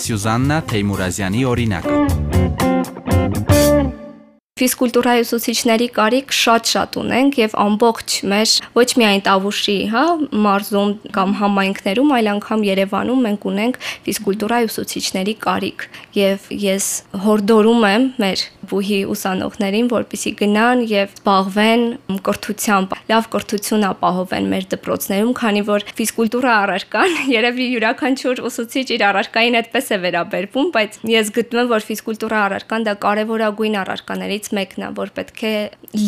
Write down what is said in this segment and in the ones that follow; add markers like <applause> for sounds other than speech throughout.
Սյուզաննա Թեյմուրազյանի օրինակը։ ֆիզկուլտուրայի ուսուցիչների կարիք շատ-շատ ունենք եւ ամբողջ մեր ոչ միայն Տավուշի, հա, մարզում կամ համայնքներում, այլ անգամ Երևանում մենք ունենք ֆիզկուլտուրայի ուսուցիչների կարիք եւ ես հորդորում եմ մեր բուհի ուսանողներին, որպիսի գնան եւ զբաղվեն կրթությամբ, լավ կրթություն ապահովեն մեր դպրոցներում, քանի որ ֆիզկուլտուրա առարկան <laughs> երևի յուրաքանչյուր ուսուցիչ իր առարկային այդպես է վերաբերվում, բայց ես գտնում որ ֆիզկուլտուրա առարկան դա կարևորագույն առարկաներից մեկն է, որ պետք է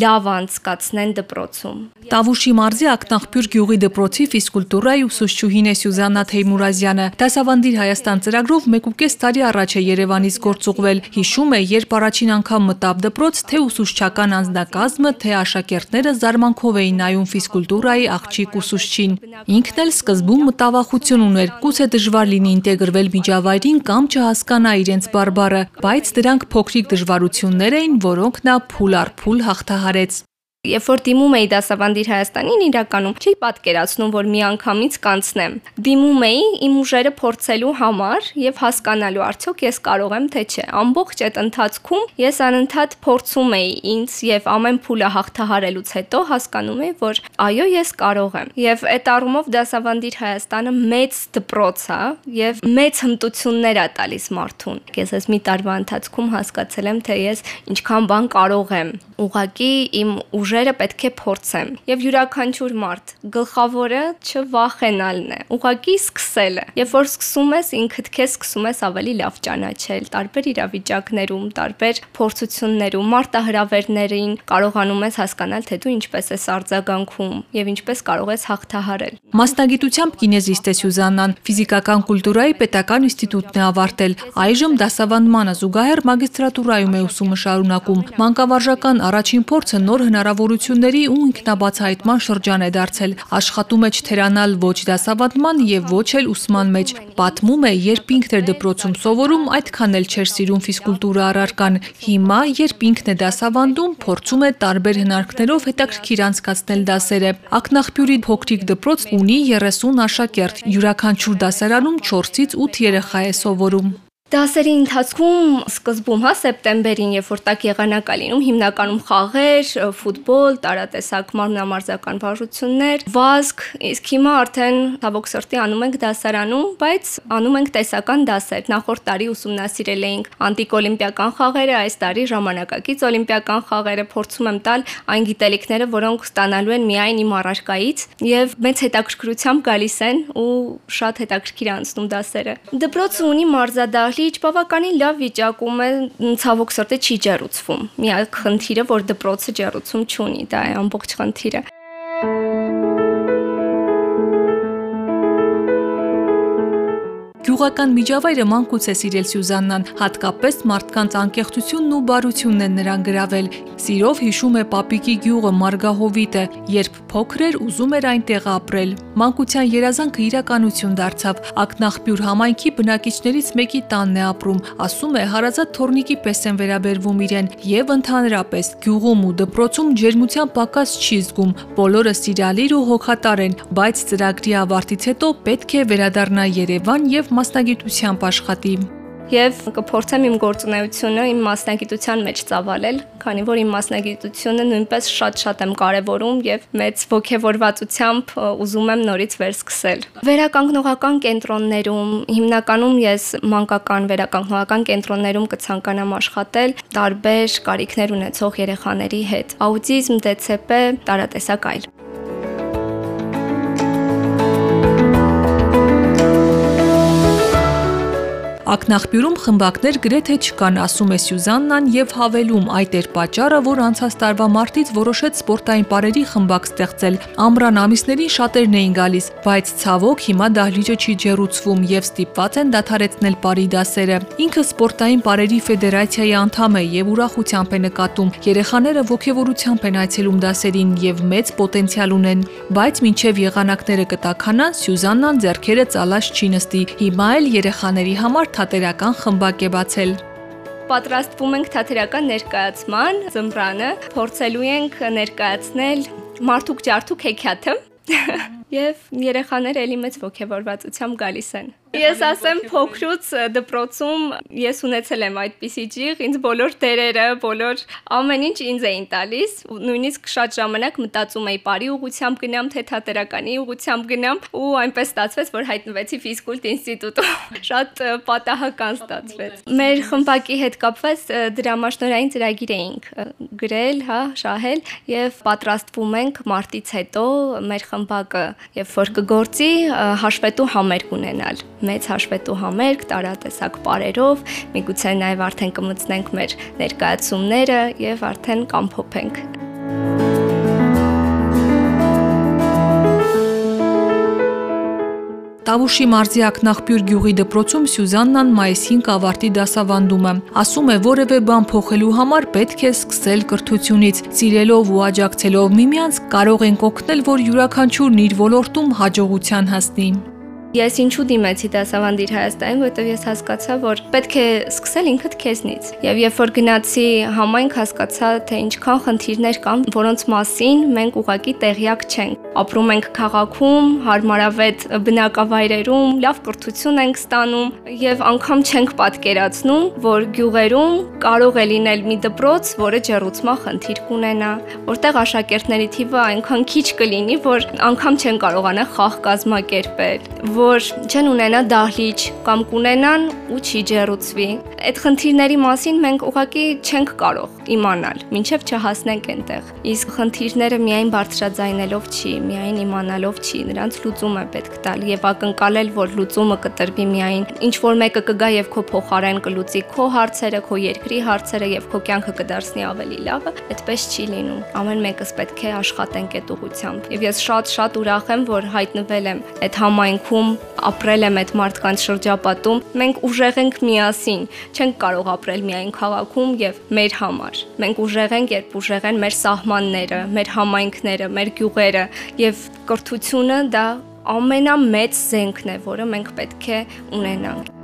լավ անցկացնեն դպրոցում։ Տավուշի մարզի Ակնախբյուր գյուղի դպրոցի ֆիզկուլտուրայի ուսուցչուհին է Սյուզաննա Թեյմուրազյանը։ Դասավանդիր Հայաստան ծրագրով 1.5 տարի առաջ է Երևանից գործուղվել։ Հիշում է, երբ առաջին անգամ մտավ դպրոց, թե ուսուցչական անձնակազմը, թե աշակերտները զարմանքով էին նայում ֆիզկուլտուրայի աղջիկ ուսուցչին։ Ինքն էլ սկզբում մտավախություն ուներ, գուցե դժվար լինի ինտեգրվել միջավայրին կամ չհասկանա իրենց բարբառը, բայց դրանք փոքրիկ դժվարություններ էին, որոնք նա փուլ առ փուլ հաղթահարեց։ Երբ որ դիմում էի դասավանդիր Հայաստանին, իրականում չի պատկերացնում, որ մի անգամից կանցնեմ։ Դիմում էի իմ ուժերը փորձելու համար եւ հասկանալու արդյոք ես կարող եմ թե չէ։ Ամբողջ այդ ընթացքում ես անընդհատ փորձում էի ինձ եւ ամեն փուլը հաղթահարելուց հետո հասկանում էի, որ այո, ես կարող եմ։ Եվ այդ առումով դասավանդիր Հայաստանը մեծ դպրոց է եւ մեծ հմտություններ է տալիս մարդուն։ Ես այս մի տարվա ընթացքում հասկացել եմ, թե ես ինչքան բան կարող եմ։ Ուղղակի իմ ուժ ուժերը պետք է փորձեմ։ Եվ յուրաքանչյուր մարդ գլխավորը չվախենալն է, ուղակի սկսելը։ Երբ որ սկսում ես, ինքդ քեզ սկսում ես ավելի լավ ճանաչել տարբեր իրավիճակներում, տարբեր փորձություններում, մարտահրավերներին կարողանում ես հասկանալ, թե դու ինչպես ես արձագանքում եւ ինչպես կարող ես հաղթահարել։ Մասնագիտությամբ կինեզիստ է Սյուզաննան, ֆիզիկական կուլտուրայի պետական ինստիտուտն է ավարտել։ Այժմ դասավանդմանը զուգահեռ մագիստրատուրայում է ուսումը շարունակում։ Մանկավարժական առաջին փորձը նոր հնարավոր հնարավորությունների ու ինքնաբացահայտման շրջան է դարձել։ Աշխատում է չթերանալ ոչ դասավանդման եւ ոչ էլ ուսման մեջ։ Պատմում է, երբ ինքն էր դպրոցում սովորում, այդքան էլ չէր սիրում ֆիզկուլտուրա առարկան։ Հիմա, երբ ինքն է դասավանդում, փորձում է տարբեր հնարքներով հետաքրքիր անցկացնել դասերը։ Ակնախբյուրի փոքրիկ դպրոց ունի 30 աշակերտ։ Յուրաքանչյուր դասարանում 4-ից 8 երեխա է սովորում։ Դասերի ընթացքում սկզբում, հա, սեպտեմբերին, երբ որ տակ եղանակ է լինում, հիմնականում խաղեր, ֆուտբոլ, տարատեսակ մարմնամարզական վարժություններ, վազք, իսկ հիմա արդեն ցավոք սրտի անում ենք դասարանում, բայց անում ենք տեսական դասեր։ Նախորդ տարի ուսումնասիրել էինք անտիկ օլիմպիական խաղերը, այս տարի ժամանակակից օլիմպիական խաղերը փորձում եմ տալ այն գիտելիքները, որոնք ստանալու են միայն իմ առարկայից եւ մեծ հետաքրքրությամբ գալիս են ու շատ հետաքրքիր անցնում դասերը։ Դպրոցը ունի մարզադահլի Քիչ բավականին լավ վիճակում է, ցավոք սրտի չի ջերուցվում։ Միակ խնդիրը, որ դպրոցը ջերուցում չունի, դա է ամբողջ խնդիրը։ Գյուղական միջավայրը մանկուց է սիրել Սյուզաննան, հատկապես մարդկանց անկեղծությունն ու բարությունն են նրան գրավել։ Սիրով հիշում է Պապիկի գյուղը Մարգահովիտը, երբ փոքր էր ուզում էր այնտեղ ապրել։ Մանկության երազանքը իրականություն դարձավ։ Ակնախբյուր համայնքի բնակիչներից մեկի տանն է ապրում, ասում է հարազատ թորնիկի պես են վերաբերվում իրեն եւ ընդհանրապես գյուղում ու դպրոցում ջերմության պակաս չի զգում։ Բոլորը սիրալիր ու հոգատար են, բայց ծրագրի ավարտից հետո պետք է վերադառնա Երևան եւ մասնագիտությամբ աշխատի եւ կփորձեմ իմ գործունեությունը իմ մասնագիտության մեջ ծավալել, քանի որ իմ մասնագիտությունը նույնպես շատ-շատ եմ կարևորում եւ մեծ ողջավորվածությամբ ուզում եմ նորից վերսկսել։ Վերականգնողական կենտրոններում հիմնականում ես մանկական վերականգնողական կենտրոններում կցանկանամ աշխատել տարբեր կարիքներ ունեցող երեխաների հետ՝ աուտիզմ, ԴՑՊ, տարատեսակ այլ։ Ակնախբյուրում խմբակներ գրեթե չկան, ասում է Սյուզաննան եւ հավելում, այդ էր պատճառը, որ անցած տարվա մարտից որոշեց սպորտային բարերի խմբակ ստեղծել։ Ամռան ամիսներին շատերն էին գալիս, բայց ցավոք հիմա դահլիճը չի ջերուցվում եւ ստիպված են դադարեցնել բարի դասերը։ Ինքը սպորտային բարերի ֆեդերացիայի անդամ է եւ ուրախությամբ է նկատում։ Երեխաները ողջավորությամբ են այցելում դասերին եւ մեծ պոտենցիալ ունեն, բայց մինչեւ եղանակները կտականան, Սյուզաննան ձեռքերը ցալած չի նստի։ Հիմա էլ երեխաների համար թատերական խմբակ է բացել պատրաստվում ենք թատերական ներկայացման զմբրանը, փորձելու ենք ներկայացնել Մարտուկ ջարդուկ հեքիաթը <laughs> եւ երեխաները ելի մեծ ողջավորվածությամբ գալիս են։ Ես ասեմ փոքրուց դպրոցում ես ունեցել եմ այդպիսի ջիղ, ինձ բոլոր դերերը, բոլոր ամեն ինչ ինձ էին տալիս, նույնիսկ շատ ժամանակ մտածում էի բարի ուղությամբ գնամ, թե թատերականի ուղությամբ գնամ ու այնպես ստացվեց, որ հայտնվեցի ֆիզկուլտ ինստիտուտում։ <laughs> Շատ պատահական ստացվեց։ Մեր խմբակի հետ կապված դրամաշնորային ծրագիր էինք գրել, հա, շահել եւ պատրաստվում ենք մարտից հետո մեր խմբակը եւ որ կգործի հաշվետու համերգ ունենալ մեծ հաշվետու համերգ տարատեսակ բարերով, միգուցե նաև արդեն կմցնենք մեր ներկայացումները եւ արդեն կամփոփենք։ Տավուշի մարզի ակնախբյուր գյուղի դպրոցում Սյուզաննան մայիսին կավարտի դասավանդում է։ Ասում է, որևէ բան փոխելու համար պետք է սկսել կրթությունից։ Սիրելով ու աջակցելով միմյանց կարող ենք օգնել, որ յուրաքանչյուրն իր ոլորտում հաջողության հասնի։ Ես ինչու դիմեցի դասավանդիր Հայաստանին, որովհետև ես հասկացա, որ պետք է սկսել ինքդ քեզնից։ Եվ երբ որ գնացի համայնք, հասկացա, թե ինչքան խնդիրներ կան, որոնց մասին մենք ուղակի տեղյակ չենք։ Ապրում ենք քաղաքում, հարմարավետ բնակավայրերում, լավ կրթություն ենք ստանում եւ անգամ չենք պատկերացնում, որ գյուղերում կարող է լինել մի դպրոց, որը ջեռուցման խնդիր կունենա, որտեղ աշակերտների թիվը այնքան քիչ կլինի, որ անգամ չեն կարողանա խաղ կազմակերպել, որ չեն ունենա դահլիճ կամ կունենան ու չի ջերուցվի։ Այդ խնդիրների մասին մենք ուղղակի չենք կարող իմանալ, ինչև չհասնենք այնտեղ։ Իսկ խնդիրները միայն բարձրաձայնելով չի, միայն իմանալով չի, նրանց լուծում է պետք տալ եւ ակնկալել, որ լուծումը կտրվի միայն ինչ որ մեկը կգա եւ քո փոխարեն կլուծի քո հարցերը, քո երկրի հարցերը եւ քո կյանքը կդարձնի ավելի լավը, այդպես չի լինում։ Ամեն մեկս պետք է աշխատենք այդ ուղությամբ։ Եվ ես շատ-շատ ուրախ եմ, որ հայտնվել եմ այդ համայնքում ապրել եմ այդ մարդկանց շրջապատում, մենք ուժեղ ենք միասին, չենք կարող ապրել միայն քաղաքում եւ մեր համար։ Մենք ուժեղ ենք, երբ ուժեղ են մեր սահմանները, մեր համայնքները, մեր գյուղերը եւ կրթությունը դա ամենամեծ զենքն է, որը մենք պետք է ունենանք։